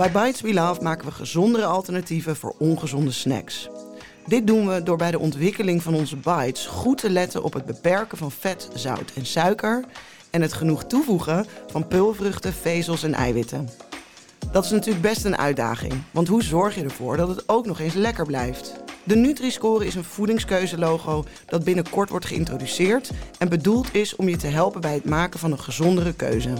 Bij Bites We Love maken we gezondere alternatieven voor ongezonde snacks. Dit doen we door bij de ontwikkeling van onze bites goed te letten op het beperken van vet, zout en suiker en het genoeg toevoegen van pulvruchten, vezels en eiwitten. Dat is natuurlijk best een uitdaging, want hoe zorg je ervoor dat het ook nog eens lekker blijft? De Nutri-score is een voedingskeuzelogo dat binnenkort wordt geïntroduceerd en bedoeld is om je te helpen bij het maken van een gezondere keuze.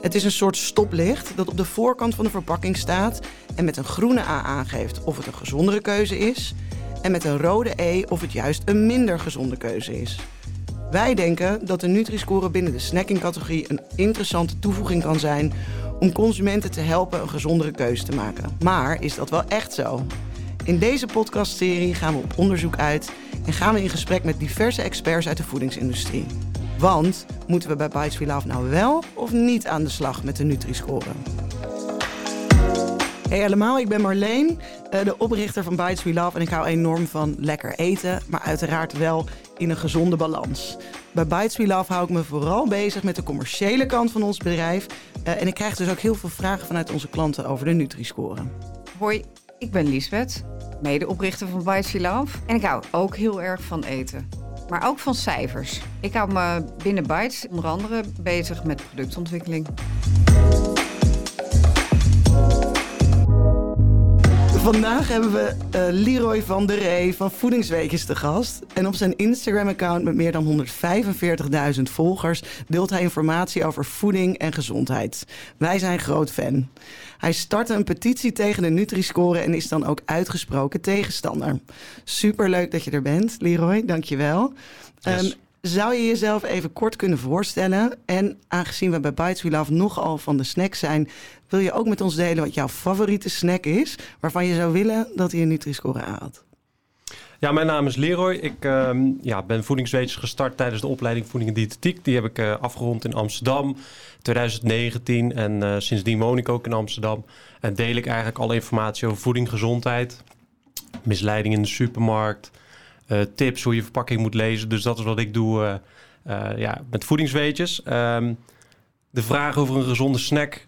Het is een soort stoplicht dat op de voorkant van de verpakking staat en met een groene A aangeeft of het een gezondere keuze is en met een rode E of het juist een minder gezonde keuze is. Wij denken dat de Nutri-score binnen de snackingcategorie een interessante toevoeging kan zijn om consumenten te helpen een gezondere keuze te maken. Maar is dat wel echt zo? In deze podcastserie gaan we op onderzoek uit en gaan we in gesprek met diverse experts uit de voedingsindustrie. Want moeten we bij Bites We Love nou wel of niet aan de slag met de Nutri-score? Hey allemaal, ik ben Marleen, eh, de oprichter van Bites We Love. En ik hou enorm van lekker eten, maar uiteraard wel in een gezonde balans. Bij Bites We Love hou ik me vooral bezig met de commerciële kant van ons bedrijf. Eh, en ik krijg dus ook heel veel vragen vanuit onze klanten over de Nutri-score. Hoi, ik ben Liesbeth, medeoprichter van Bites We Love. En ik hou ook heel erg van eten. Maar ook van cijfers. Ik hou me binnen Bites onder andere bezig met productontwikkeling. Vandaag hebben we uh, Leroy van der Ree van Voedingsweekjes te gast. En op zijn Instagram-account met meer dan 145.000 volgers deelt hij informatie over voeding en gezondheid. Wij zijn groot fan. Hij startte een petitie tegen de Nutri-score en is dan ook uitgesproken tegenstander. Superleuk dat je er bent, Leroy. Dankjewel. Yes. Um, zou je jezelf even kort kunnen voorstellen? En aangezien we bij Bites We Love nogal van de snacks zijn, wil je ook met ons delen wat jouw favoriete snack is, waarvan je zou willen dat hij een Nutri-score haalt? Ja, mijn naam is Leroy. Ik uh, ja, ben voedingswetens gestart tijdens de opleiding Voeding en Diëtetiek. Die heb ik uh, afgerond in Amsterdam 2019 en uh, sindsdien woon ik ook in Amsterdam. En deel ik eigenlijk alle informatie over voeding, gezondheid, misleiding in de supermarkt, tips hoe je verpakking moet lezen. Dus dat is wat ik doe ja, met voedingsweetjes. Um, de vraag over een gezonde snack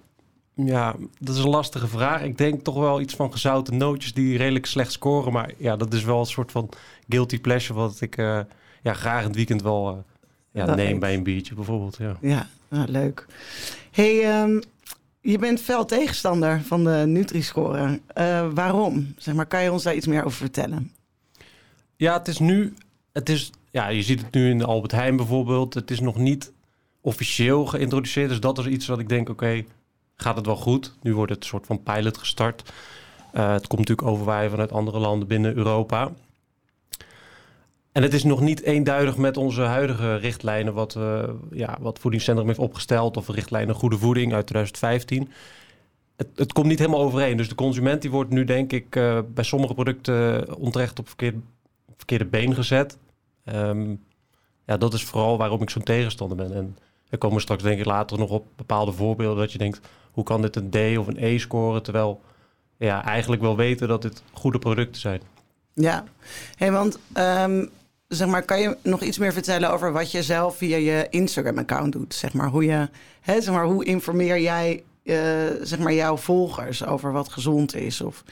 ja, dat is een lastige vraag. Ik denk toch wel iets van gezouten nootjes die redelijk slecht scoren. Maar ja, dat is wel een soort van guilty pleasure wat ik uh, ja, graag in het weekend wel uh, ja, neem bij een biertje bijvoorbeeld. Ja, ja nou, leuk. Hey, um, je bent fel tegenstander van de Nutri-score. Uh, waarom? Zeg maar, kan je ons daar iets meer over vertellen? Ja, het is nu... Het is, ja, je ziet het nu in Albert Heijn bijvoorbeeld. Het is nog niet officieel geïntroduceerd. Dus dat is iets wat ik denk, oké... Gaat het wel goed. Nu wordt het een soort van pilot gestart. Uh, het komt natuurlijk overwaaien vanuit andere landen binnen Europa. En het is nog niet eenduidig met onze huidige richtlijnen, wat, uh, ja, wat Voedingscentrum heeft opgesteld, of richtlijnen Goede Voeding uit 2015. Het, het, komt niet helemaal overeen. Dus de consument die wordt nu, denk ik, uh, bij sommige producten onterecht op verkeerde, op verkeerde been gezet. Um, ja, dat is vooral waarom ik zo'n tegenstander ben. En er komen straks, denk ik, later nog op bepaalde voorbeelden dat je denkt: hoe kan dit een D of een E scoren? Terwijl ja, eigenlijk wel weten dat dit goede producten zijn. Ja, hey, want um, zeg maar, kan je nog iets meer vertellen over wat je zelf via je Instagram-account doet? Zeg maar, hoe, je, hè, zeg maar, hoe informeer jij uh, zeg maar, jouw volgers over wat gezond is? Of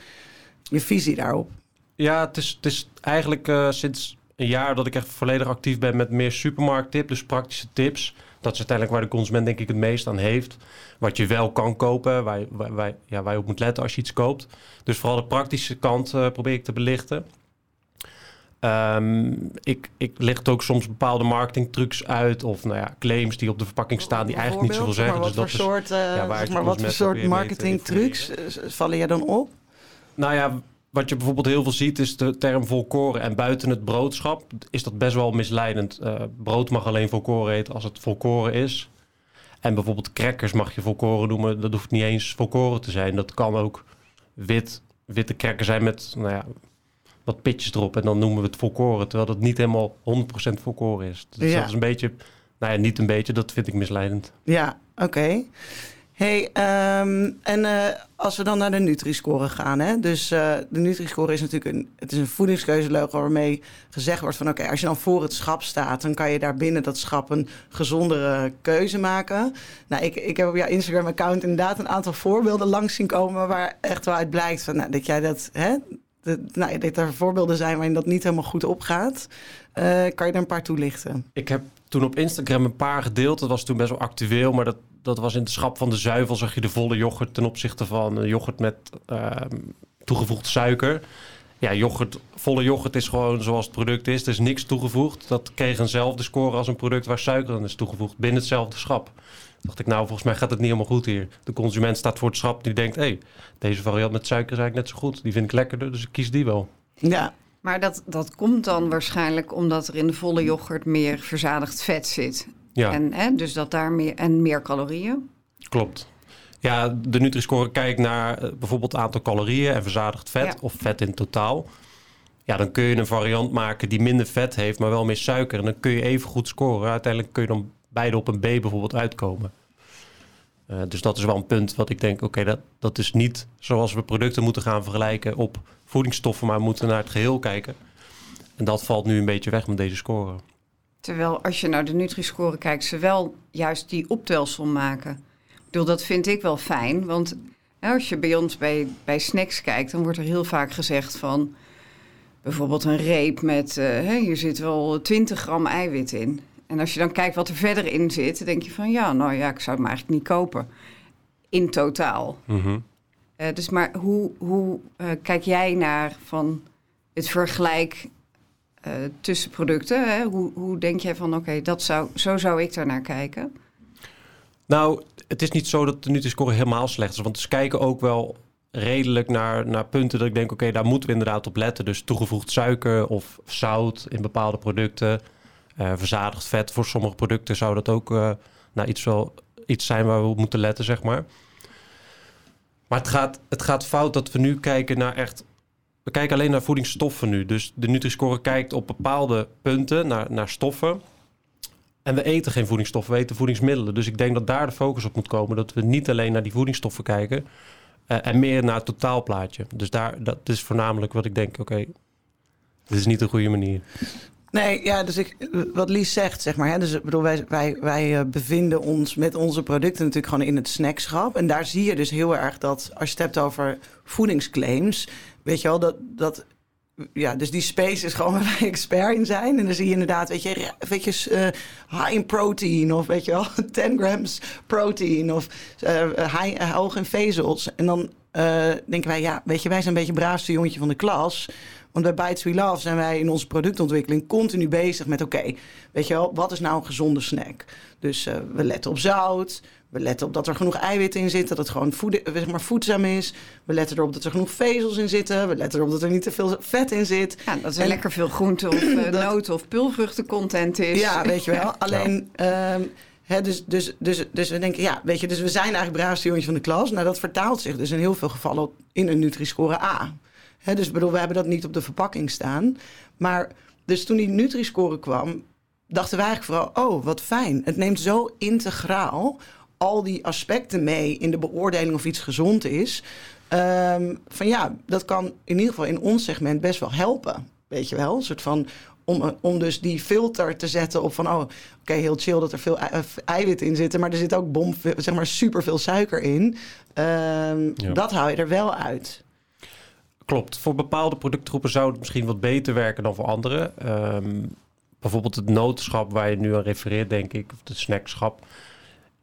je visie daarop? Ja, het is, het is eigenlijk uh, sinds een jaar dat ik echt volledig actief ben met meer supermarkttips, dus praktische tips. Dat is uiteindelijk waar de consument denk ik het meest aan heeft. Wat je wel kan kopen, waar, waar, waar, ja, waar je op moet letten als je iets koopt. Dus vooral de praktische kant uh, probeer ik te belichten. Um, ik, ik licht ook soms bepaalde marketingtrucs uit of nou ja, claims die op de verpakking staan die eigenlijk niet zoveel zeggen. Maar wat dus voor dat soort, uh, ja, waar maar wat voor soort marketingtrucs vallen je dan op? Nou ja, wat je bijvoorbeeld heel veel ziet is de term volkoren. En buiten het broodschap is dat best wel misleidend. Uh, brood mag alleen volkoren eten als het volkoren is. En bijvoorbeeld crackers mag je volkoren noemen. Dat hoeft niet eens volkoren te zijn. Dat kan ook wit, witte crackers zijn met nou ja, wat pitjes erop. En dan noemen we het volkoren. Terwijl dat niet helemaal 100% volkoren is. Dus ja. dat is een beetje... Nou ja, niet een beetje. Dat vind ik misleidend. Ja, oké. Okay. Hey, ehm, en uh, als we dan naar de Nutri-score gaan, hè? dus uh, de Nutri-score is natuurlijk een, het is een voedingskeuzelogo waarmee gezegd wordt van oké, als je dan voor het schap staat, dan kan je daar binnen dat schap een gezondere keuze maken. Nou, ik, ik heb op jouw Instagram-account inderdaad een aantal voorbeelden langs zien komen waar echt wel uit blijkt van, nou, dat jij dat, hè, dat, nou, dat er voorbeelden zijn waarin dat niet helemaal goed opgaat. Uh, kan je er een paar toelichten? Ik heb toen op Instagram een paar gedeeld. Dat was toen best wel actueel, maar dat dat was in het schap van de zuivel, zag je de volle yoghurt ten opzichte van yoghurt met uh, toegevoegde suiker. Ja, yoghurt, volle yoghurt is gewoon zoals het product is. Er is niks toegevoegd. Dat kreeg eenzelfde score als een product waar suiker aan is toegevoegd binnen hetzelfde schap. Dacht ik, nou, volgens mij gaat het niet helemaal goed hier. De consument staat voor het schap die denkt, hé, hey, deze variant met suiker is eigenlijk net zo goed. Die vind ik lekkerder, dus ik kies die wel. Ja, maar dat, dat komt dan waarschijnlijk omdat er in de volle yoghurt meer verzadigd vet zit. Ja. En, hè, dus dat daar meer, en meer calorieën. Klopt. Ja, de Nutri-score kijkt naar uh, bijvoorbeeld aantal calorieën en verzadigd vet of vet in totaal. Ja, dan kun je een variant maken die minder vet heeft, maar wel meer suiker. En dan kun je even goed scoren. Uiteindelijk kun je dan beide op een B bijvoorbeeld uitkomen. Uh, dus dat is wel een punt wat ik denk, oké, dat, dat is niet zoals we producten moeten gaan vergelijken op voedingsstoffen, maar we moeten naar het geheel kijken. En dat valt nu een beetje weg met deze score. Terwijl als je naar de Nutri-score kijkt, ze wel juist die optelsom maken. Ik bedoel, dat vind ik wel fijn, want als je bij ons bij, bij snacks kijkt, dan wordt er heel vaak gezegd van bijvoorbeeld een reep met, uh, hier zit wel 20 gram eiwit in. En als je dan kijkt wat er verder in zit, dan denk je van ja, nou ja, ik zou het maar eigenlijk niet kopen. In totaal. Mm dus maar hoe, hoe uh, kijk jij naar van het vergelijk uh, tussen producten? Hè? Hoe, hoe denk jij van oké, dat zou, zo zou ik daar naar kijken? Nou, het is niet zo dat de Nutri-score helemaal slecht is. Want ze kijken ook wel redelijk naar, naar punten dat ik denk, oké, daar moeten we inderdaad op letten. Dus toegevoegd suiker of zout in bepaalde producten. Uh, verzadigd vet voor sommige producten zou dat ook uh, nou, iets, wel, iets zijn waar we op moeten letten, zeg maar. Maar het gaat, het gaat fout dat we nu kijken naar echt we kijken alleen naar voedingsstoffen nu. Dus de Nutri-score kijkt op bepaalde punten naar, naar stoffen. En we eten geen voedingsstoffen, we eten voedingsmiddelen. Dus ik denk dat daar de focus op moet komen. Dat we niet alleen naar die voedingsstoffen kijken. Uh, en meer naar het totaalplaatje. Dus daar, dat is voornamelijk wat ik denk, oké, dit is niet de goede manier. Nee, ja, dus ik, wat Lies zegt, zeg maar. Hè, dus bedoel, wij, wij, wij eh, bevinden ons met onze producten natuurlijk gewoon in het snackschap. En daar zie je dus heel erg dat, als je het hebt over voedingsclaims, weet je wel, dat, dat ja, dus die space is gewoon waar wij expert in zijn. En dan zie je inderdaad, weet je, weet je uh, high in protein of weet je wel, 10 grams protein of uh, high, uh, hoog in vezels. En dan denken wij, ja, weet je, wij zijn een beetje het braafste jongetje van de klas. Want bij Bites We Love zijn wij in onze productontwikkeling continu bezig met... oké, weet je wel, wat is nou een gezonde snack? Dus we letten op zout, we letten op dat er genoeg eiwit in zit, dat het gewoon voed, zeg maar voedzaam is. We letten erop dat er genoeg vezels in zitten. We letten erop dat er niet te veel vet in zit. Ja, dat er lekker veel groente of uh, noten of pulvruchtencontent is. Ja, weet je wel. Alleen... Um, dus, dus, dus, dus we denken, ja, weet je, dus we zijn eigenlijk braafste jongetje van de klas. Nou, dat vertaalt zich dus in heel veel gevallen in een Nutri-score A. Dus bedoel, we hebben dat niet op de verpakking staan. Maar dus toen die Nutri-score kwam, dachten wij eigenlijk vooral, oh, wat fijn. Het neemt zo integraal al die aspecten mee in de beoordeling of iets gezond is. Um, van ja, dat kan in ieder geval in ons segment best wel helpen. Weet je wel? Een soort van. Om, om dus die filter te zetten op van, oh, oké, heel chill dat er veel eiwit in zitten, maar er zit ook bom, zeg maar, super veel suiker in. Um, ja. Dat hou je er wel uit. Klopt. Voor bepaalde productgroepen zou het misschien wat beter werken dan voor andere. Um, bijvoorbeeld het notenschap waar je nu aan refereert, denk ik, of het snackschap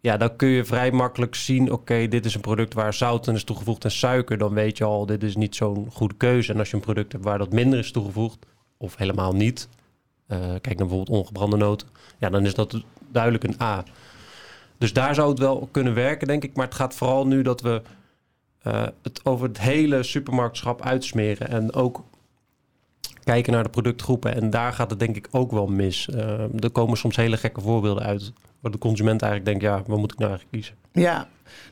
ja, dan kun je vrij makkelijk zien, oké, dit is een product waar zout in is toegevoegd en suiker. Dan weet je al, dit is niet zo'n goede keuze. En als je een product hebt waar dat minder is toegevoegd, of helemaal niet, uh, kijk naar bijvoorbeeld ongebrande noten, ja, dan is dat duidelijk een A. Dus daar zou het wel kunnen werken, denk ik. Maar het gaat vooral nu dat we uh, het over het hele supermarktschap uitsmeren. En ook kijken naar de productgroepen. En daar gaat het denk ik ook wel mis. Uh, er komen soms hele gekke voorbeelden uit Waar de consument eigenlijk denkt, ja, waar moet ik nou eigenlijk kiezen? Ja,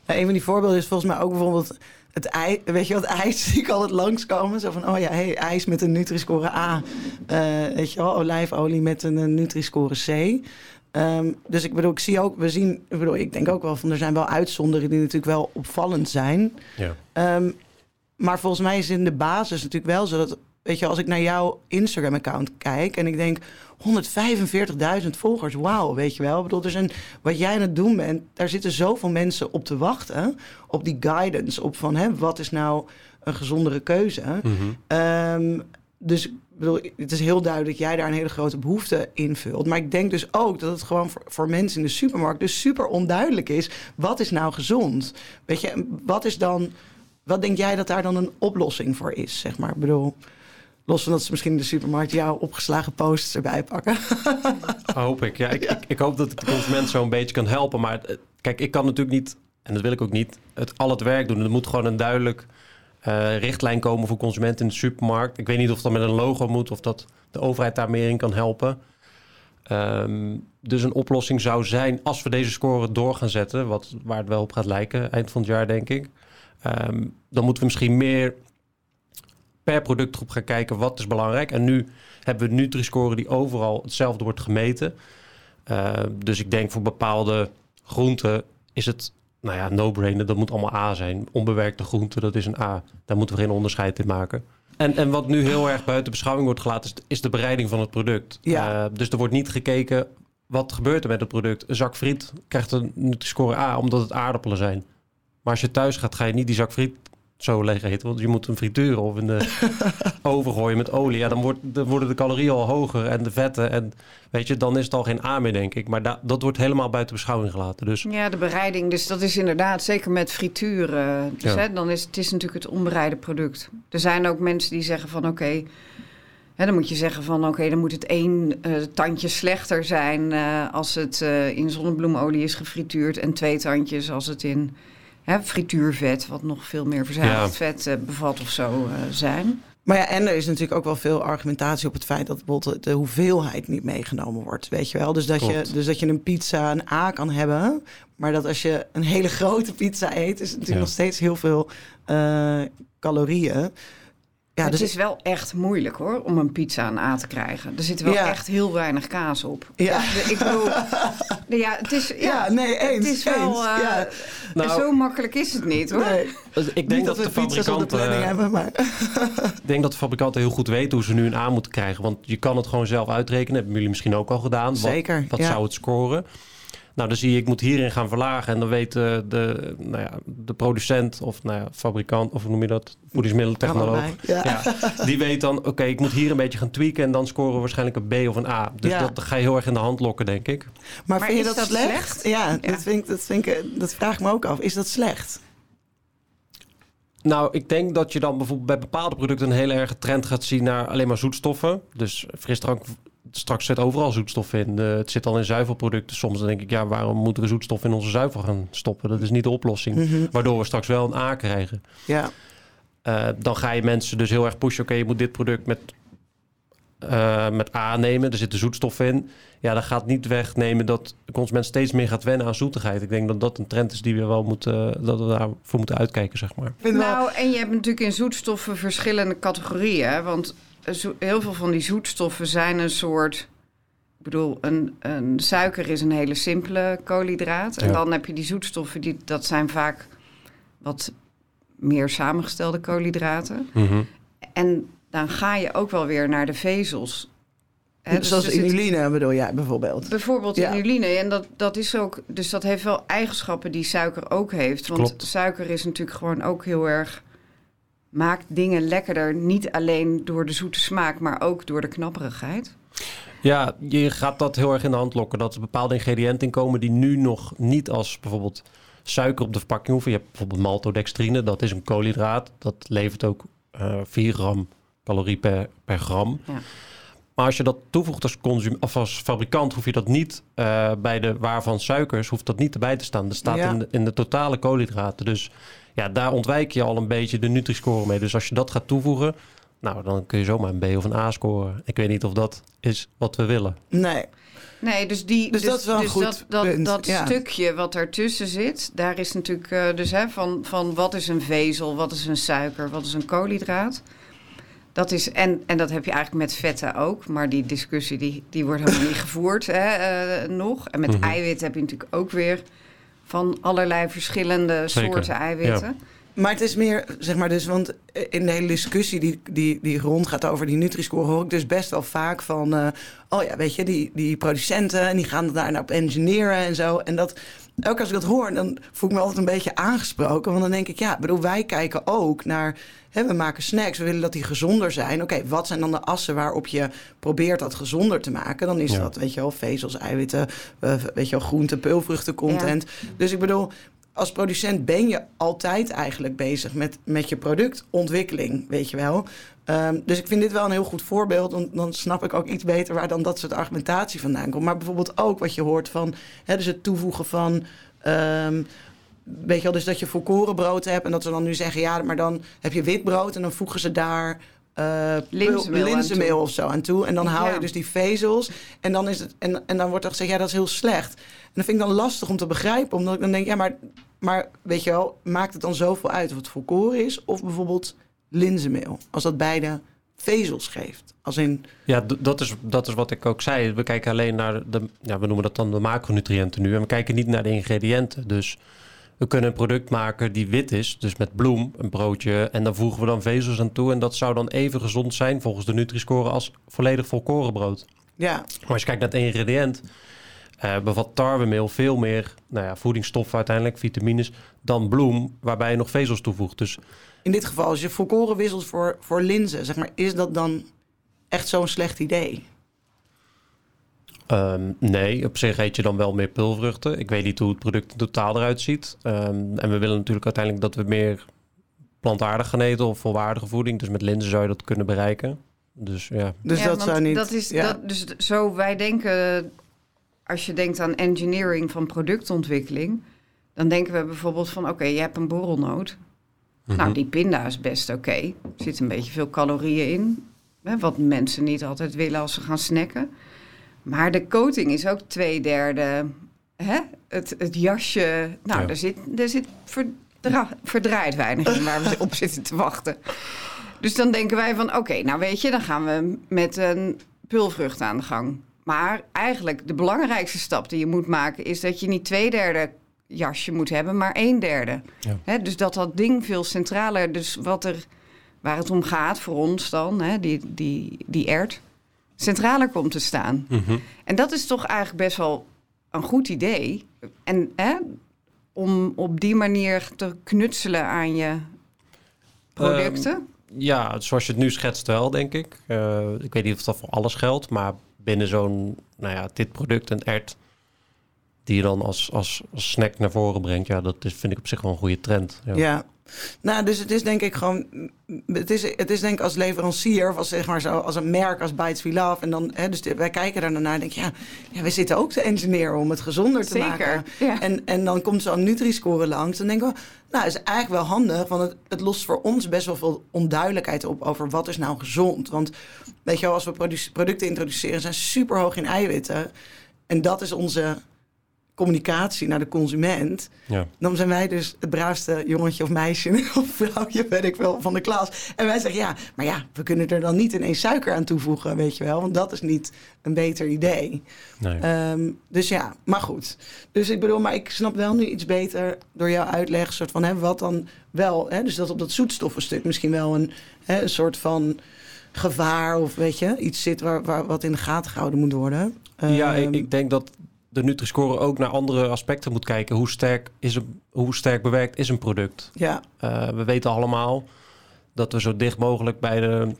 nou, een van die voorbeelden is volgens mij ook bijvoorbeeld het ijs. Weet je wat, ijs zie ik altijd langskomen. Zo van, oh ja, hey, ijs met een Nutri-score A. Uh, weet je wel, olijfolie met een, een Nutri-score C. Ehm, dus ik bedoel, ik zie ook, we zien, ik bedoel, ik denk ook wel van er zijn wel uitzonderingen die natuurlijk wel opvallend zijn. Ja. Ehm, maar volgens mij is in de basis natuurlijk wel zo dat, weet je, als ik naar jouw Instagram-account kijk en ik denk 145.000 volgers, wauw, weet je wel. Ik bedoel, er zijn, wat jij aan het doen bent, daar zitten zoveel mensen op te wachten, op die guidance, op van, hè, wat is nou een gezondere keuze? Mhm. Ehm, dus ik bedoel, het is heel duidelijk dat jij daar een hele grote behoefte in vult. Maar ik denk dus ook dat het gewoon voor, voor mensen in de supermarkt dus super onduidelijk is. Wat is nou gezond? Weet je, en wat is dan. Wat denk jij dat daar dan een oplossing voor is? Zeg maar. Ik bedoel, los van dat ze misschien in de supermarkt jouw opgeslagen posts erbij pakken. Hoop ik. Ja, ik, ik, ik hoop dat ik de consument zo een beetje kan helpen. Maar eh, kijk, ik kan natuurlijk niet, en dat wil ik ook niet, het, al het werk doen. Er moet gewoon een duidelijk eh, richtlijn komen voor consumenten in de supermarkt. Ik weet niet of dat met een logo moet of dat de overheid daar meer in kan helpen. Ehm, dus een oplossing zou zijn, als we deze score door gaan zetten, wat, waar het wel op gaat lijken, eind van het jaar denk ik. ehm, dan moeten we misschien meer per productgroep gaan kijken wat is belangrijk. En nu hebben we Nutri-score die overal hetzelfde wordt gemeten. Ehm, dus ik denk voor bepaalde groenten is het, nou ja, no-brainer. Dat moet allemaal A zijn. Onbewerkte groenten, dat is een A. Daar moeten we geen onderscheid in maken. En, en wat nu heel erg buiten beschouwing wordt gelaten, is, is de bereiding van het product. Ja. Eh, dus er wordt niet gekeken, wat gebeurt er met het product? Een zak friet krijgt een Nutri-score A, omdat het aardappelen zijn. Maar als je thuis gaat, ga je niet die zak friet zo leeg eten. Want je moet hem frituren of in de oven gooien met olie. Ja, dan, wordt, dan worden de calorieën al hoger en de vetten. En weet je, dan is het al geen A meer, denk ik. Maar da- dat wordt helemaal buiten beschouwing gelaten. Dus Ja, de bereiding. Dus dat is inderdaad, zeker met frituur. eh, dus, Ja. hè, dan is het is natuurlijk het onbereide product. Er zijn ook mensen die zeggen van oké. dan moet je zeggen van oké, dan moet het één eh, tandje slechter zijn eh, als het eh, in zonnebloemolie is gefrituurd. En twee tandjes als het in hè, frituurvet, wat nog veel meer verzadigd vet eh, bevat of zo eh, zijn. Maar ja, en er is natuurlijk ook wel veel argumentatie op het feit dat bijvoorbeeld de hoeveelheid niet meegenomen wordt. Weet je wel? Dus dat, je, dus dat je een pizza een A kan hebben. Maar dat als je een hele grote pizza eet, is het natuurlijk Ja. nog steeds heel veel eh, calorieën. Ja, het dus is wel echt moeilijk hoor, om een pizza een A te krijgen. Er zit wel Ja. echt heel weinig kaas op. Ja. De- Ik bedoel, ja, het is, ja, ja, nee, eens. het is wel. eens. eh, ja, Nou, zo makkelijk is het niet hoor. nee. dus ik Niet denk dat dat, we de de fabrikanten... planning hebben, maar... Ik denk dat de fabrikanten heel goed weten hoe ze nu een A moeten krijgen. Want je kan het gewoon zelf uitrekenen. Hebben jullie misschien ook al gedaan. Wat, Zeker, Wat ja. zou het scoren? Nou, dan zie je, ik moet hierin gaan verlagen. En dan weet de, de, nou ja, de producent of nou ja, fabrikant, of hoe noem je dat? Voedingsmiddeltechnoloog. Ja. Ja, die weet dan, oké, ik moet hier een beetje gaan tweaken. En dan scoren we waarschijnlijk een B of een A. Dus Ja. dat ga je heel erg in de hand lokken, denk ik. Maar, Maar vind je is dat, dat slecht? slecht? Ja, Ja. Dat, vind ik, dat, vind ik, dat vraag ik me ook af. Is dat slecht? Nou, ik denk dat je dan bijvoorbeeld bij bepaalde producten een hele erge trend gaat zien naar alleen maar zoetstoffen. Dus frisdrank, straks zit overal zoetstof in. Eh, het zit al in zuivelproducten. Soms dan denk ik, ja, waarom moeten we zoetstof in onze zuivel gaan stoppen? Dat is niet de oplossing. Mhm. Waardoor we straks wel een A krijgen. Ja, Eh, dan ga je mensen dus heel erg pushen. Oké, je moet dit product met, eh, met A nemen. Er zitten zoetstoffen in. Ja, dat gaat niet wegnemen dat de consument steeds meer gaat wennen aan zoetigheid. Ik denk dat dat een trend is die we wel moeten, dat we daarvoor moeten uitkijken, zeg maar. Nou, en je hebt natuurlijk in zoetstoffen verschillende categorieën. hè, Want heel veel van die zoetstoffen zijn een soort. Ik bedoel, een, een suiker is een hele simpele koolhydraat. En Ja. dan heb je die zoetstoffen, die, dat zijn vaak wat meer samengestelde koolhydraten. En dan ga je ook wel weer naar de vezels. Hè, dus Zoals inuline bedoel jij bijvoorbeeld. Bijvoorbeeld Ja. inuline. En dat, dat is ook. Dus dat heeft wel eigenschappen die suiker ook heeft. Want Klopt. suiker is natuurlijk gewoon ook heel erg. Maakt dingen lekkerder. Niet alleen door de zoete smaak, maar ook door de knapperigheid. Ja, je gaat dat heel erg in de hand lokken. Dat er bepaalde ingrediënten in komen die nu nog niet als bijvoorbeeld suiker op de verpakking hoeven. Je hebt bijvoorbeeld maltodextrine, dat is een koolhydraat. Dat levert ook eh 4 gram calorie per, per gram. Ja. Maar als je dat toevoegt als, consum of als fabrikant, hoef je dat niet eh, bij de waar van suikers, hoeft dat niet erbij te staan. Dat staat Ja. in, de, in de totale koolhydraten. Dus ja, daar ontwijk je al een beetje de Nutri-score mee. Dus als je dat gaat toevoegen, nou, dan kun je zomaar een B of een A scoren. Ik weet niet of dat is wat we willen. Nee. Nee, dus, die, Dus dat is wel een goed dat, dat, punt, dat ja. stukje wat ertussen zit, daar is natuurlijk eh, dus hè, van, van wat is een vezel, wat is een suiker, wat is een koolhydraat. Dat is, en, en dat heb je eigenlijk met vetten ook. Maar die discussie die, die wordt helemaal niet gevoerd hè, eh, nog. En met Mhm. eiwit heb je natuurlijk ook weer van allerlei verschillende Zeker, soorten eiwitten. Maar het is meer, zeg maar, dus, want in de hele discussie die, die, die rondgaat over die Nutri-score, hoor ik dus best wel vaak van, eh, oh ja, weet je, die, die producenten en die gaan daar nou op engineeren en zo. En dat, elke keer als ik dat hoor, dan voel ik me altijd een beetje aangesproken. Want dan denk ik, ja, bedoel, wij kijken ook naar, hè, we maken snacks, we willen dat die gezonder zijn. Oké, wat zijn dan de assen waarop je probeert dat gezonder te maken? Dan is Ja. dat, weet je wel, vezels, eiwitten, eh, weet je wel, groente, peulvruchten content. Dus ik bedoel, als producent ben je altijd eigenlijk bezig met, met je productontwikkeling, weet je wel. Ehm, dus ik vind dit wel een heel goed voorbeeld, want dan snap ik ook iets beter waar dan dat soort argumentatie vandaan komt. Maar bijvoorbeeld ook wat je hoort van, hè, dus het toevoegen van, ehm, weet je wel, dus dat je volkorenbrood hebt en dat ze dan nu zeggen, ja, maar dan heb je wit brood en dan voegen ze daar eh, Linzenmeel of zo aan toe. En dan haal je dus die vezels en dan, is het, en, en dan wordt er gezegd, ja, dat is heel slecht. En dat vind ik dan lastig om te begrijpen, omdat ik dan denk, ja, maar, maar weet je wel, maakt het dan zoveel uit of het volkoren is of bijvoorbeeld linzenmeel? Als dat beide vezels geeft. Als in, Ja, dat is, dat is wat ik ook zei. We kijken alleen naar de, ja, we noemen dat dan de macronutriënten nu. En we kijken niet naar de ingrediënten. Dus we kunnen een product maken die wit is, dus met bloem, een broodje. En dan voegen we dan vezels aan toe. En dat zou dan even gezond zijn volgens de Nutri-score als volledig volkoren brood. ja, Maar als je kijkt naar het ingrediënt, eh, bevat tarwemeel veel meer nou ja, voedingsstoffen uiteindelijk, vitamines, dan bloem, waarbij je nog vezels toevoegt. Dus in dit geval, als je volkoren wisselt voor, voor linzen, zeg maar, is dat dan echt zo'n slecht idee? Ehm, nee, op zich eet je dan wel meer pulvruchten. Ik weet niet hoe het product in totaal eruit ziet. Ehm, en we willen natuurlijk uiteindelijk dat we meer plantaardig gaan eten of volwaardige voeding. Dus met linzen zou je dat kunnen bereiken. Dus ja, Dus Ja, dat zou niet... Dat is, ja. dat, dus zo wij denken, als je denkt aan engineering van productontwikkeling, dan denken we bijvoorbeeld van, oké, je hebt een borrelnoot. Mhm. Nou, die pinda is best oké. Er zit een beetje veel calorieën in. Hè, wat mensen niet altijd willen als ze gaan snacken. Maar de coating is ook twee derde. Hè? Het, het jasje. Nou, Ja. er zit, er zit verdra- verdraaid weinig in waar we op zitten te wachten. Dus dan denken wij van, oké, nou weet je, dan gaan we met een pulvrucht aan de gang. Maar eigenlijk de belangrijkste stap die je moet maken... is dat je niet twee derde jasje moet hebben, maar een derde. Ja. Dus dat dat ding veel centraler... Dus wat er, waar het om gaat voor ons dan, hè, die, die, die ert... centraler komt te staan. Mhm. En dat is toch eigenlijk best wel een goed idee. En hè, om op die manier te knutselen aan je producten. ja, zoals je het nu schetst wel, denk ik. Eh, ik weet niet of dat voor alles geldt, maar binnen zo'n, nou ja, dit product, een ert, die je dan als, als, als snack naar voren brengt, ja, dat is, vind ik op zich wel een goede trend. Ja. Ja. Nou, dus het is denk ik gewoon... Het is, het is denk ik als leverancier, of als, zeg maar zo, als een merk als Bites We Love. En dan, hè, dus de- wij kijken daar naar en denken, ja, ja, we zitten ook te engineeren om het gezonder te Zeker, maken. ja. En, en dan komt zo'n Nutri-score langs. Dan denken we, nou, is eigenlijk wel handig. Want het, het lost voor ons best wel veel onduidelijkheid op over wat is nou gezond. Want weet je wel, als we produ- producten introduceren, zijn super hoog in eiwitten. En dat is onze communicatie naar de consument. Ja. Dan zijn wij dus het braafste jongetje of meisje of vrouwtje, weet ik wel, van de klas. En wij zeggen, ja, maar ja, we kunnen er dan niet ineens suiker aan toevoegen, weet je wel. Want dat is niet een beter idee. Nee. Ehm, dus ja, maar goed. Dus ik bedoel, maar ik snap wel nu iets beter door jouw uitleg, soort van, hè, wat dan wel, hè, dus dat op dat zoetstoffenstuk misschien wel een, hè, een soort van gevaar of weet je, iets zit waar, waar wat in de gaten gehouden moet worden. Ja, ik, Ehm, ik denk dat de Nutri-score ook naar andere aspecten moet kijken. Hoe sterk, is een, hoe sterk bewerkt is een product? ja, Eh, we weten allemaal dat we zo dicht mogelijk bij de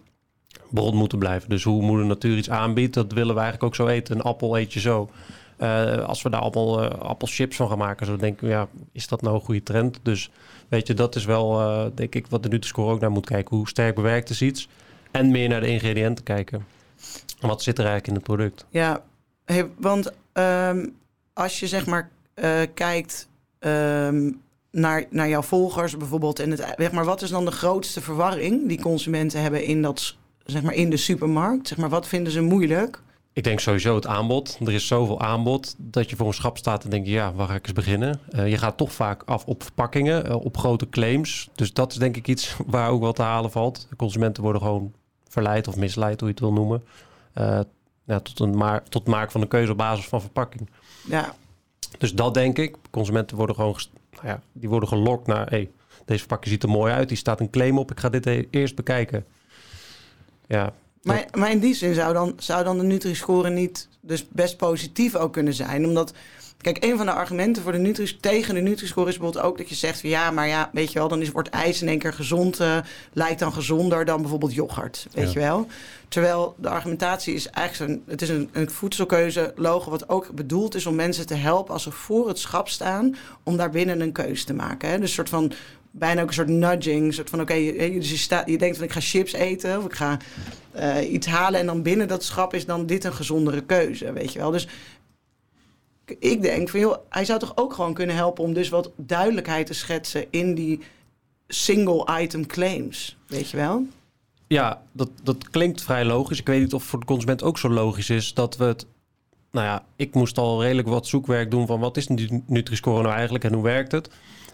bron moeten blijven. Dus hoe moeder natuur iets aanbiedt, dat willen we eigenlijk ook zo eten. Een appel eet je zo. Eh, als we daar allemaal eh, appelchips van gaan maken, zo denken we, ja, is dat nou een goede trend? Dus weet je, dat is wel, denk ik, wat de Nutri-score ook naar moet kijken. Hoe sterk bewerkt is iets? En meer naar de ingrediënten kijken. Wat zit er eigenlijk in het product? Ja, hey, want ehm, als je zeg maar eh, kijkt ehm, naar, naar jouw volgers bijvoorbeeld en het zeg maar, wat is dan de grootste verwarring die consumenten hebben in dat zeg maar in de supermarkt? Zeg maar, wat vinden ze moeilijk? Ik denk sowieso het aanbod. Er is zoveel aanbod dat je voor een schap staat en denk je, ja, waar ga ik eens beginnen? Eh, je gaat toch vaak af op verpakkingen, eh, op grote claims. Dus dat is denk ik iets waar ook wel te halen valt. De consumenten worden gewoon verleidt of misleidt, hoe je het wil noemen. Ja, tot, een maar, tot maken van een keuze op basis van verpakking. Ja. Dus dat denk ik. Consumenten worden gewoon nou ja, die worden gelokt naar... Hey, deze verpakking ziet er mooi uit, die staat een claim op. Ik ga dit e-, eerst bekijken. Ja, maar, maar in die zin zou dan, zou dan de Nutri-score niet dus best positief ook kunnen zijn. Omdat, kijk, een van de argumenten voor de Nutri tegen de Nutri-score is bijvoorbeeld ook dat je zegt... Van, ja, maar ja, weet je wel, dan is, wordt ijs in één keer gezond... Uh, lijkt dan gezonder dan bijvoorbeeld yoghurt, weet je wel. Terwijl de argumentatie is eigenlijk zo'n... Het is een, een voedselkeuze logo wat ook bedoeld is om mensen te helpen... als ze voor het schap staan, om daarbinnen een keuze te maken. Hè? Dus een soort van bijna ook een soort nudging. Een soort van, oké, je, dus je, staat, je denkt van ik ga chips eten of ik ga uh, iets halen... en dan binnen dat schap is dan dit een gezondere keuze, weet je wel. Dus ik denk van, hij zou toch ook gewoon kunnen helpen... om dus wat duidelijkheid te schetsen in die single item claims, weet je wel? Ja, dat, dat klinkt vrij logisch. Ik weet niet of voor de consument ook zo logisch is dat we het nou ja, ik moest al redelijk wat zoekwerk doen van wat is Nutri-score nou eigenlijk en hoe werkt het.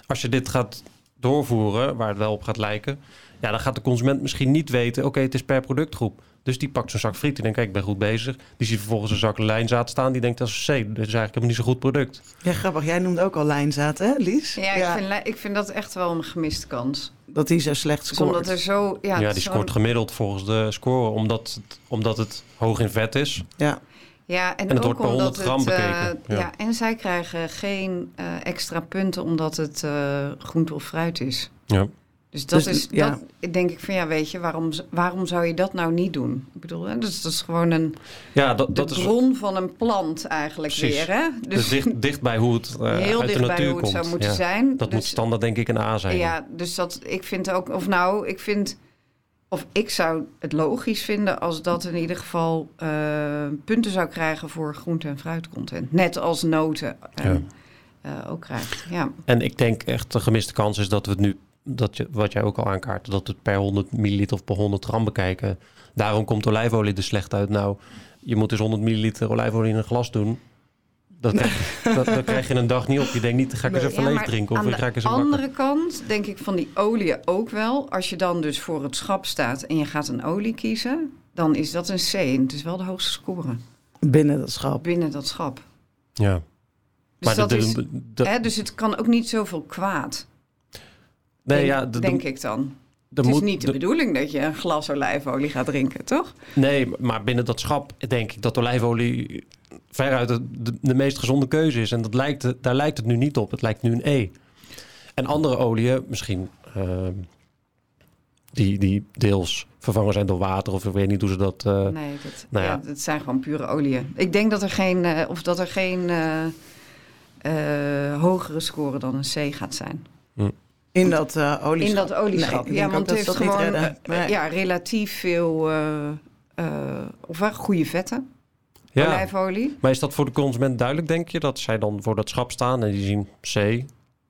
Als je dit gaat doorvoeren, waar het wel op gaat lijken, ja, dan gaat de consument misschien niet weten, oké, het is per productgroep. Dus die pakt zo'n zak friet en denkt, kijk, ik ben goed bezig. Die ziet vervolgens een zak lijnzaad staan, die denkt, dat is C. Dit is eigenlijk helemaal niet zo'n goed product. Ja, grappig. Jij noemde ook al lijnzaad, hè, Lies? Ja, Ik, vind, ik vind dat echt wel een gemiste kans. Dat die zo slecht scoort. omdat er zo... Ja, ja die scoort gemiddeld volgens de score, omdat het, omdat het hoog in vet is. Ja. Ja, en, het ook omdat het, uh, ja. en zij krijgen geen uh, extra punten omdat het uh, groente of fruit is. Ja. Dus dat dus, is, ja. dat, denk ik van ja, weet je, waarom, waarom zou je dat nou niet doen? Ik bedoel, hè, dus dat is gewoon een ja, dat, dat de bron van een plant eigenlijk Precies. weer. Hè? Dus, dus dicht, dicht bij hoe het uh, heel uit dicht de natuur bij hoe het komt. zou moeten ja. zijn. Dat dus, moet standaard denk ik een A zijn. Ja, dus dat ik vind ook, of nou, ik vind, of ik zou het logisch vinden als dat in ieder geval uh, punten zou krijgen voor groente- en fruitcontent. Net als noten. Ja. uh, ook krijgt. Ja. En ik denk echt de gemiste kans is dat we het nu dat je, wat jij ook al aankaart, dat het per 100 milliliter of per 100 gram bekijken. Daarom komt olijfolie er slecht uit. Nou, je moet dus 100 milliliter olijfolie in een glas doen. Dat, nee. dat, dat, krijg je een dag niet op. Je denkt niet, ga ik eens even ja, leeg drinken of ik ga ik eens Aan de andere kant denk ik van die olie ook wel. Als je dan dus voor het schap staat en je gaat een olie kiezen, dan is dat een C. En het is wel de hoogste score. Binnen dat schap. Binnen dat schap. Ja. Dus, maar dat de, is, de, de, hè, dus het kan ook niet zoveel kwaad. Nee, denk, ja, denk ik dan. Het is niet de, bedoeling dat je een glas olijfolie gaat drinken, toch? Nee, maar binnen dat schap denk ik dat olijfolie veruit de, de, de, meest gezonde keuze is. En dat lijkt, daar lijkt het nu niet op. Het lijkt nu een E. En andere oliën, misschien uh, die, die deels vervangen zijn door water, of ik weet niet hoe ze dat. Uh, nee, dat, nou ja. ja, dat zijn gewoon pure oliën. Ik denk dat er geen, uh, of dat er geen hogere score dan een C gaat zijn. Hm. In dat uh, olieschap? In dat olieschap, nee, ja, want het heeft gewoon nee. ja, relatief veel uh, uh, of wel goede vetten. Ja. Olijfolie. Maar is dat voor de consument duidelijk, denk je? Dat zij dan voor dat schap staan en die zien C.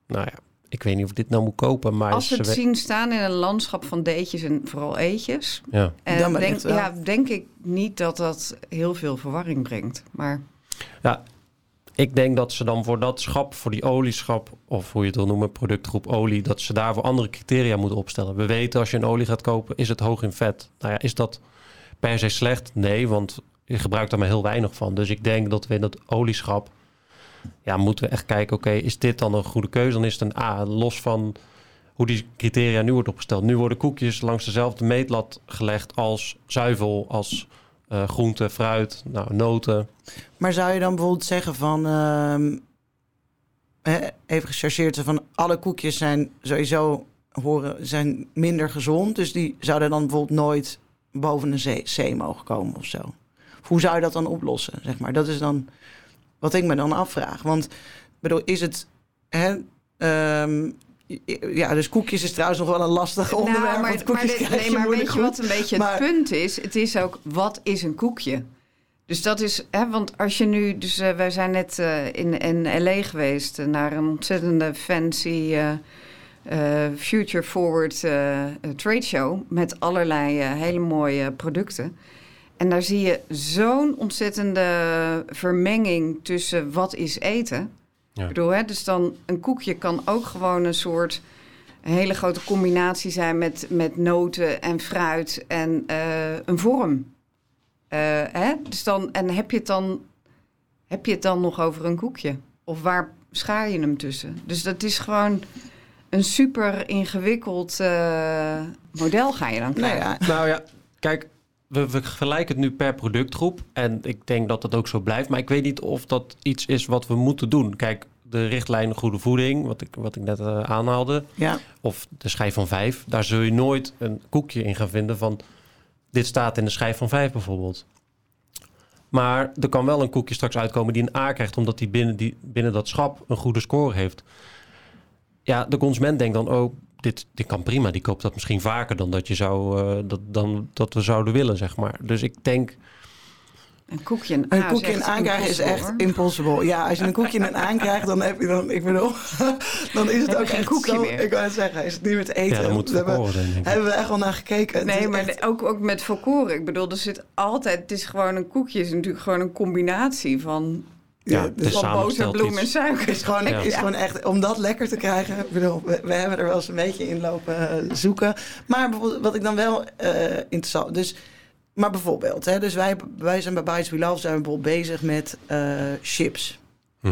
Nou ja, ik weet niet of ik dit nou moet kopen. Maar Als ze het we... zien staan in een landschap van deetjes en vooral eetjes. Ja. En denk, ja, denk ik niet dat dat heel veel verwarring brengt. Maar... Ja, ik denk dat ze dan voor dat schap, voor die olieschap, of hoe je het wil noemen, productgroep olie, dat ze daarvoor andere criteria moeten opstellen. We weten als je een olie gaat kopen, is het hoog in vet. Nou ja, is dat per se slecht? Nee, want je gebruikt daar maar heel weinig van. Dus ik denk dat we in dat olieschap, ja, moeten we echt kijken, oké, is dit dan een goede keuze? Dan is het een A, los van hoe die criteria nu wordt opgesteld. Nu worden koekjes langs dezelfde meetlat gelegd als zuivel, als uh, groente, fruit, nou, noten. Maar zou je dan bijvoorbeeld zeggen van... Uh, even gechargeerd, van alle koekjes zijn sowieso horen, zijn minder gezond. Dus die zouden dan bijvoorbeeld nooit boven een C mogen komen of zo. Hoe zou je dat dan oplossen, zeg maar? Dat is dan wat ik me dan afvraag. Want bedoel, is het... Hè, um, ja, dus koekjes is trouwens nog wel een lastig nou, onderwerp. Maar, want koekjes maar, nee, maar weet je wat een beetje maar, het punt is? Het is ook, wat is een koekje? Dus dat is, hè, want als je nu, dus uh, wij zijn net uh, in, in LA geweest uh, naar een ontzettende fancy future forward trade show met allerlei hele mooie producten. En daar zie je zo'n ontzettende vermenging tussen wat is eten. Ja. Ik bedoel, hè, dus dan een koekje kan ook gewoon een soort een hele grote combinatie zijn met, met noten en fruit en eh, een vorm. Eh, hè? Dus dan, en heb je, het dan, heb je het dan nog over een koekje? Of waar schaar je hem tussen? Dus dat is gewoon een super ingewikkeld eh, model ga je dan Nou krijgen. ja, Nou ja, kijk, we, we vergelijken het nu per productgroep. En ik denk dat dat ook zo blijft. Maar ik weet niet of dat iets is wat we moeten doen. Kijk, de richtlijn Goede Voeding, wat ik, wat ik net eh, aanhaalde. ja. Of de schijf van vijf. Daar zul je nooit een koekje in gaan vinden van... dit staat in de schijf van vijf bijvoorbeeld. Maar er kan wel een koekje straks uitkomen die een A krijgt... omdat die binnen, die binnen dat schap een goede score heeft. Ja, de consument denkt dan... oh, dit, dit kan prima. Die koopt dat misschien vaker dan dat, je zou, eh, dat, dan dat we zouden willen, zeg maar. Dus ik denk... Een koekje een, koekje in aankrijgen is echt hoor. impossible. Ja, als je een koekje in aankrijgt, dan heb je dan, ik bedoel, dan is het ook geen koekje zo, meer. ik wou het zeggen, is het niet meer te eten. Ja, moet hebben, verkoren zijn, denk ik. hebben we echt wel naar gekeken. Het Nee, maar echt- ook, ook met volkoren. Ik bedoel, er zit altijd... Het is gewoon een koekje. is natuurlijk gewoon een combinatie van, Ja, dus is van samengesteld boter, bloem en suiker. is gewoon, Ja. is gewoon echt, om dat lekker te krijgen, ik bedoel, we, we hebben er wel eens een beetje in lopen eh, zoeken. Maar wat ik dan wel eh, interessant, dus, maar bijvoorbeeld, hè, dus wij, wij zijn bij Bites We Love, zijn we bijvoorbeeld bezig met eh, chips.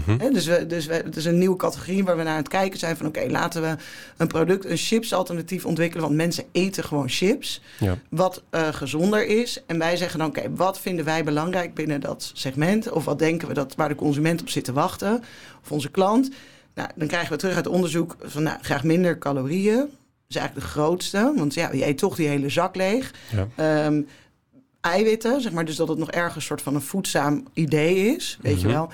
Mhm. Dus we, dus we, het is een nieuwe categorie waar we naar aan het kijken zijn van... oké, laten we een product, een chips-alternatief ontwikkelen... want mensen eten gewoon chips, Ja. wat eh, gezonder is. En wij zeggen dan, oké, wat vinden wij belangrijk binnen dat segment? Of wat denken we dat waar de consument op zit te wachten? Of onze klant? Nou, dan krijgen we terug uit onderzoek van nou, graag minder calorieën. Dat is eigenlijk de grootste, want ja, je eet toch die hele zak leeg. Ja. Ehm, eiwitten, zeg maar, dus dat het nog ergens een soort van een voedzaam idee is, weet je Mhm. wel.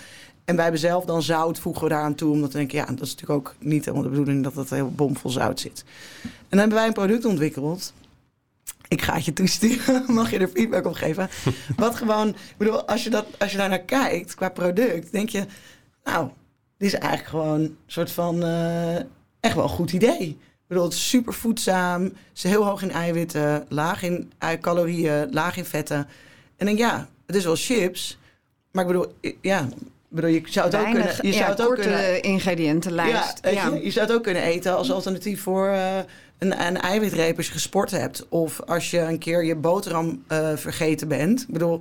En wij hebben zelf dan zout, voegen we daaraan toe, omdat we denken, ja, dat is natuurlijk ook niet helemaal de bedoeling dat het heel bomvol zout zit. En dan hebben wij een product ontwikkeld. Ik ga het je toesturen, mag je er feedback op geven. Wat gewoon, ik bedoel, als je, dat, als je daar naar kijkt qua product, denk je, nou, dit is eigenlijk gewoon een soort van eh, echt wel een goed idee. Ik bedoel, het is super voedzaam, is heel hoog in eiwitten, laag in eh, calorieën, laag in vetten. En denk, ja, het is wel chips, maar ik bedoel, ja, bedoel, je zou het ook kunnen... Je ja, zou het ook kunnen ingrediëntenlijst. ja, Je, je zou het ook kunnen eten als alternatief voor eh, een, een eiwitreep als je gesport hebt. Of als je een keer je boterham eh, vergeten bent. Ik bedoel,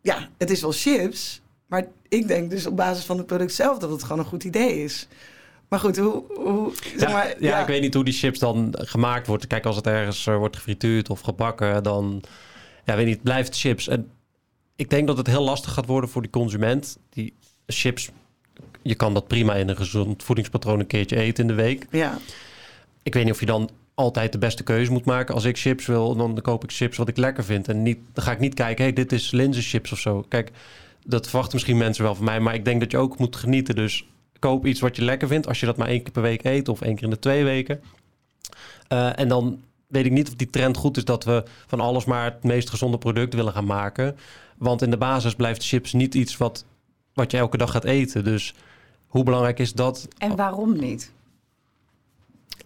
ja, het is wel chips. Maar ik denk dus op basis van het product zelf dat het gewoon een goed idee is. Maar goed, hoe... hoe zeg Ja, maar, ja, ik weet niet hoe die chips dan gemaakt wordt. Kijk, als het ergens eh, wordt gefrituurd of gebakken, dan ja, weet niet, het blijft chips. En ik denk dat het heel lastig gaat worden voor die consument. Die chips, je kan dat prima in een gezond voedingspatroon een keertje eten in de week. Ja, Ik weet niet of je dan altijd de beste keuze moet maken. Als ik chips wil, dan koop ik chips wat ik lekker vind. En niet, dan ga ik niet kijken, hey, dit is linzenchips of zo. Kijk, dat verwachten misschien mensen wel van mij. Maar ik denk dat je ook moet genieten. Dus koop iets wat je lekker vindt. Als je dat maar één keer per week eet of één keer in de twee weken. Eh, en dan weet ik niet of die trend goed is dat we van alles maar het meest gezonde product willen gaan maken. Want in de basis blijft chips niet iets wat, wat je elke dag gaat eten. Dus hoe belangrijk is dat? En waarom niet?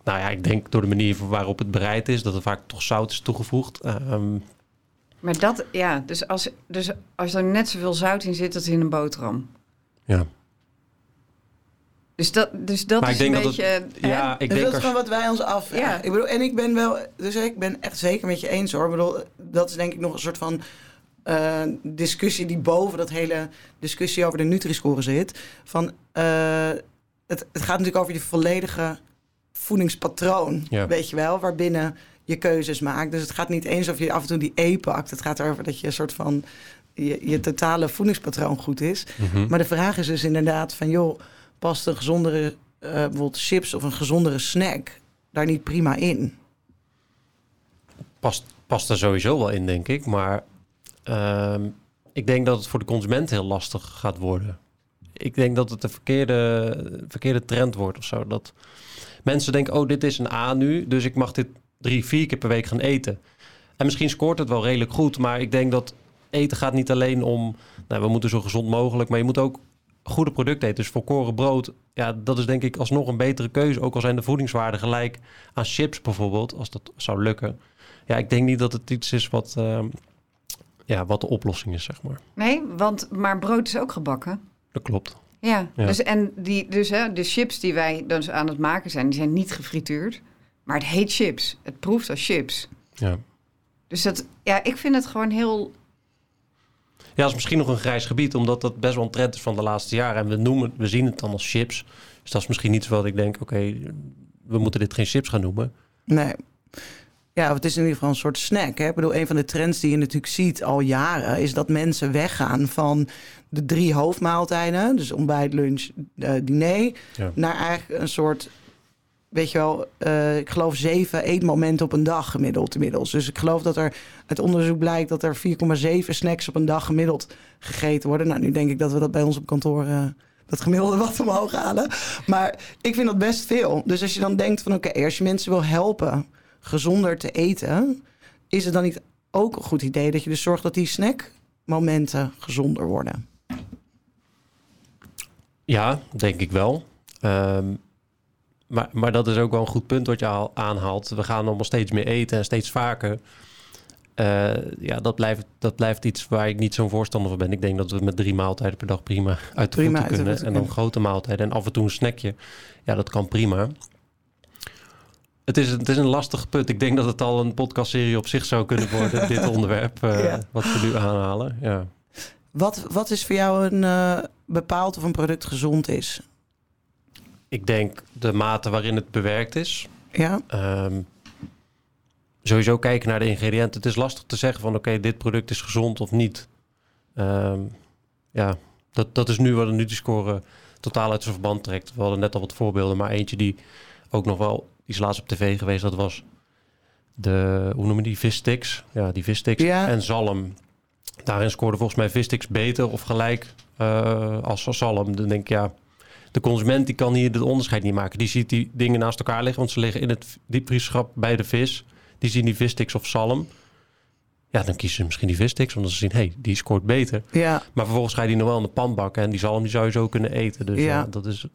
Nou ja, ik denk door de manier waarop het bereid is, dat er vaak toch zout is toegevoegd. Ehm, Maar dat, ja, dus als, dus als er net zoveel zout in zit als in een boterham. ja. Dus dat, dus dat Maar is ik denk een dat beetje... het, ja, ik dus denk dat is gewoon wat wij ons afvragen. Ja. Ik bedoel, en ik ben wel, dus ik ben echt zeker met je eens hoor. Ik bedoel, dat is denk ik nog een soort van eh, discussie die boven dat hele discussie over de Nutri-score zit. Van, eh, het, het gaat natuurlijk over je volledige voedingspatroon, Ja. weet je wel, waarbinnen je keuzes maakt. Dus het gaat niet eens of je af en toe die E pakt. Het gaat erover dat je een soort van je, je totale voedingspatroon goed is. Mhm. Maar de vraag is dus inderdaad van, joh, past een gezondere, eh, bijvoorbeeld chips of een gezondere snack daar niet prima in? past, past er sowieso wel in, denk ik. Maar ehm, ik denk dat het voor de consument heel lastig gaat worden. Ik denk dat het een verkeerde, verkeerde trend wordt of zo. Dat mensen denken, oh, dit is een A nu, dus ik mag dit drie, vier keer per week gaan eten. En misschien scoort het wel redelijk goed, maar ik denk dat eten gaat niet alleen om, nou, we moeten zo gezond mogelijk, maar je moet ook goede producten eten. Dus volkoren brood, ja, dat is denk ik alsnog een betere keuze. Ook al zijn de voedingswaarden gelijk aan chips bijvoorbeeld, als dat zou lukken. Ja, ik denk niet dat het iets is wat, ehm, ja, wat de oplossing is, zeg maar. Nee, want, maar brood is ook gebakken. Dat klopt. Ja, Ja. Dus, en die, dus hè, de chips die wij dus aan het maken zijn, die zijn niet gefrituurd. Maar het heet chips. Het proeft als chips. Ja. Dus dat, ja, ik vind het gewoon heel... Ja, dat is misschien nog een grijs gebied, omdat dat best wel een trend is van de laatste jaren. En we, noemen, we zien het dan als chips. Dus dat is misschien niet zo wat ik denk, oké, we moeten dit geen chips gaan noemen. Nee. Ja, het is in ieder geval een soort snack. Hè? Ik bedoel, een van de trends die je natuurlijk ziet al jaren... is dat mensen weggaan van de drie hoofdmaaltijden... dus ontbijt, lunch, uh, diner... Ja. naar eigenlijk een soort... weet je wel, uh, ik geloof zeven eetmomenten op een dag gemiddeld inmiddels. Dus ik geloof dat er uit onderzoek blijkt... dat er 4,7 snacks op een dag gemiddeld gegeten worden. Nou, nu denk ik dat we dat bij ons op kantoor... Uh, dat gemiddelde wat omhoog halen. Maar ik vind dat best veel. Dus als je dan denkt van oké, okay, als je mensen wil helpen gezonder te eten, is het dan niet ook een goed idee dat je dus zorgt dat die snackmomenten gezonder worden? Ja, denk ik wel. Um, maar, maar dat is ook wel een goed punt wat je al aanhaalt. We gaan allemaal steeds meer eten en steeds vaker. Uh, ja, dat blijft, dat blijft iets waar ik niet zo'n voorstander van ben. Ik denk dat we met drie maaltijden per dag prima uit de prima voeten kunnen. En dan grote maaltijden en af en toe een snackje. Ja, dat kan prima. Het is, het is een lastig punt. Ik denk dat het al een podcastserie op zich zou kunnen worden, dit onderwerp, uh, ja. wat we nu aanhalen. Ja. Wat, wat is voor jou een uh, bepaald of een product gezond is? Ik denk de mate waarin het bewerkt is. Ja. Um, sowieso kijken naar de ingrediënten. Het is lastig te zeggen van oké, okay, dit product is gezond of niet. Um, ja, dat, dat is nu wat de Nutri-score totaal uit zijn verband trekt. We hadden net al wat voorbeelden, maar eentje die ook nog wel die is laatst op tv geweest. Dat was de, hoe noemen die, vissticks? Ja, die vissticks ja. en zalm. Daarin scoorde volgens mij vissticks beter of gelijk uh, als zalm. Dan denk ik, ja, de consument die kan hier het onderscheid niet maken. Die ziet die dingen naast elkaar liggen, want ze liggen in het diepvriesschap bij de vis. Die zien die vissticks of zalm. Ja, dan kiezen ze misschien die vissticks, omdat ze zien, hé, hey, die scoort beter. Ja. Maar vervolgens ga je die nog wel in de pan bakken en die zalm die zou je zo kunnen eten. Dus ja, ja dat is...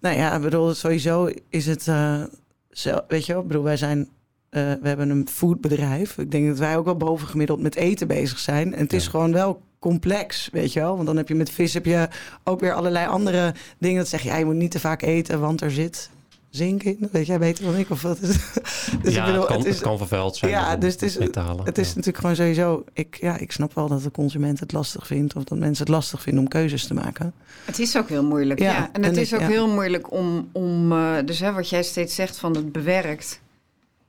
Nou ja, ik bedoel, sowieso is het, uh, zo, weet je wel, ik bedoel, wij zijn, uh, we hebben een foodbedrijf. Ik denk dat wij ook wel bovengemiddeld met eten bezig zijn. En het is gewoon wel complex, weet je wel. Want dan heb je met vis heb je ook weer allerlei andere dingen. Dat zeg je, ja, je moet niet te vaak eten, want er zit zink in. Weet jij beter dan ik? Of wat is dus ja, ik bedoel, het, kan, het, is, het kan vervuild zijn. Ja, dus het is, het, het is ja. natuurlijk gewoon sowieso... Ik, ja, ik snap wel dat de consument het lastig vindt... of dat mensen het lastig vinden om keuzes te maken. Het is ook heel moeilijk, ja. ja. En het en is ook heel moeilijk om... om uh, dus hè, wat jij steeds zegt van het bewerkt...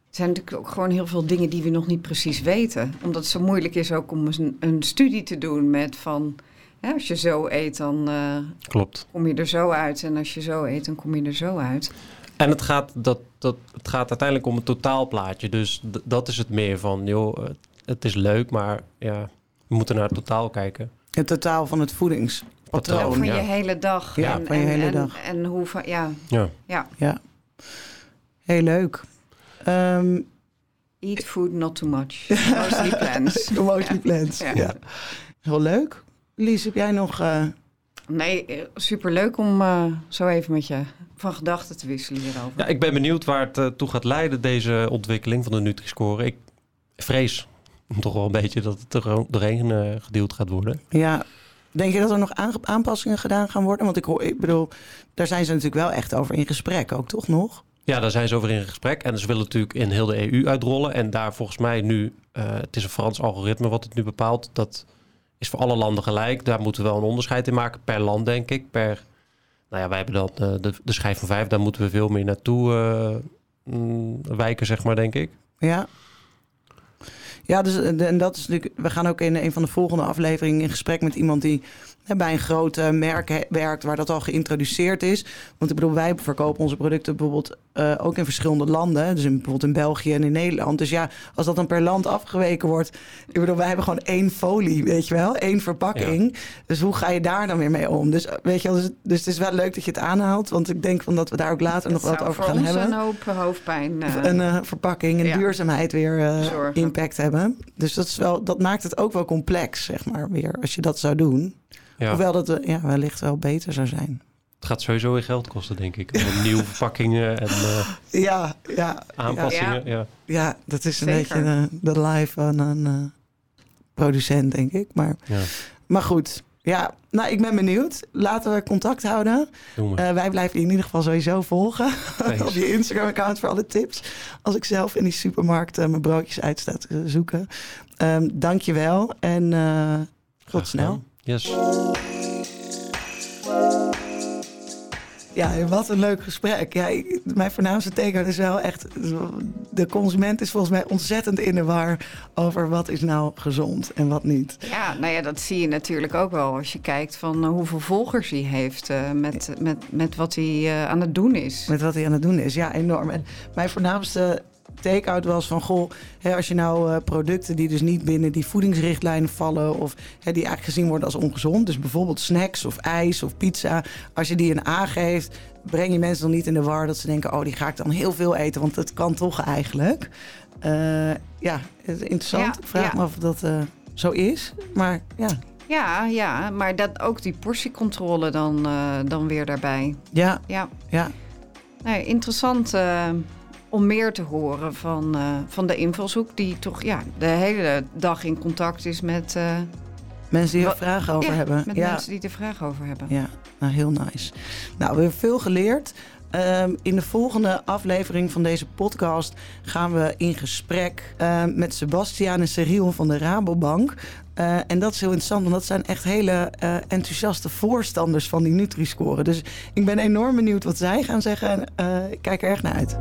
Er zijn natuurlijk ook gewoon heel veel dingen die we nog niet precies weten. Omdat het zo moeilijk is ook om een, een studie te doen met van... Ja, als je zo eet, dan uh, Klopt. kom je er zo uit. En als je zo eet, dan kom je er zo uit. En het gaat, dat, dat, het gaat uiteindelijk om een totaalplaatje. Dus dat is het meer van, joh, het is leuk, maar ja, we moeten naar het totaal kijken. Het totaal van het voedingspatroon. Ja, van je hele dag. Ja, en, van je en, hele en, dag. En hoe van, ja. Ja. Ja. ja. Heel leuk. Um, Eat food, not too much. Mostly plants. Mostly plants, ja. ja. Heel leuk. Lies, heb jij nog... Uh... Nee, superleuk om uh, zo even met je van gedachten te wisselen hierover. Ja, ik ben benieuwd waar het uh, toe gaat leiden, deze ontwikkeling van de Nutri-score. Ik vrees toch wel een beetje dat het er doorheen uh, gedeeld gaat worden. Ja, denk je dat er nog aanpassingen gedaan gaan worden? Want ik, hoor, ik bedoel, daar zijn ze natuurlijk wel echt over in gesprek, ook toch nog? Ja, daar zijn ze over in gesprek. En ze willen natuurlijk in heel de EU uitrollen. En daar volgens mij nu, uh, het is een Frans algoritme wat het nu bepaalt. Dat is voor alle landen gelijk. Daar moeten we wel een onderscheid in maken per land, denk ik. Per nou ja, wij hebben dan de, de, de schijf van vijf, daar moeten we veel meer naartoe uh, wijken, zeg maar, denk ik. Ja. Ja, dus en dat is natuurlijk. We gaan ook in een van de volgende afleveringen in gesprek met iemand die bij een groot merk werkt waar dat al geïntroduceerd is. Want ik bedoel, wij verkopen onze producten bijvoorbeeld uh, ook in verschillende landen. Dus in, bijvoorbeeld in België en in Nederland. Dus ja, als dat dan per land afgeweken wordt. Ik bedoel, wij hebben gewoon één folie, weet je wel, één verpakking. Ja. Dus hoe ga je daar dan weer mee om? Dus weet je wel, dus, dus, het is wel leuk dat je het aanhaalt. Want ik denk van dat we daar ook later nog wat over gaan hebben. een hoop hoofdpijn. Uh, een uh, verpakking en ja. duurzaamheid weer impact hebben. Dus dat, is wel, dat maakt het ook wel complex, zeg maar, weer als je dat zou doen. Ja. Hoewel dat ja, wellicht wel beter zou zijn. Het gaat sowieso weer geld kosten, denk ik. Nieuwe verpakkingen en uh, ja, ja, aanpassingen. Ja. Ja. ja, dat is een beetje de, de life van een uh, producent, denk ik. Maar, maar goed, Ja, nou, ik ben benieuwd. Laten we contact houden. Eh, wij blijven je in ieder geval sowieso volgen op je Instagram-account voor alle tips. Als ik zelf in die supermarkt eh, mijn broodjes uit sta te zoeken. Ehm Dank je wel en eh, tot snel. Yes. Ja, en wat een leuk gesprek. Ja, ik- mijn voornaamste teken is wel echt... De consument is volgens mij ontzettend in de war... over wat is nou gezond en wat niet. Ja, nou ja, dat zie je natuurlijk ook wel als je kijkt van eh, hoeveel volgers hij heeft eh, met, met, met wat hij eh, aan het doen is. Met wat hij aan het doen is. Ja, enorm. En mijn voornaamste take-out was van... goh, hè, als je nou eh, producten die dus niet binnen die voedingsrichtlijnen vallen... of hè, die eigenlijk gezien worden als ongezond... dus bijvoorbeeld snacks of ijs of pizza... als je die een A geeft, breng je mensen dan niet in de war... dat ze denken, oh, die ga ik dan heel veel eten... want dat kan toch eigenlijk. Eh, ja, interessant. Ja, ik vraag ja. me af of dat eh, zo is. Maar ja, Ja, ja, maar dat ook die portiecontrole dan, dan weer daarbij. ja, Ja, ja. nee, interessant om meer te horen van, eh, van de invalshoek... die toch ja, de hele dag in contact is met, eh, Mensen die er vragen over ja, hebben. met ja. mensen die er vragen over hebben. Ja, nou heel nice. Nou, we hebben veel geleerd. Ehm, in de volgende aflevering van deze podcast gaan we in gesprek eh, met Sebastiaan en Cyril van de Rabobank. Eh, en dat is heel interessant, want dat zijn echt hele enthousiaste voorstanders van die Nutri-score. Dus ik ben enorm benieuwd wat zij gaan zeggen en ik kijk er erg naar uit.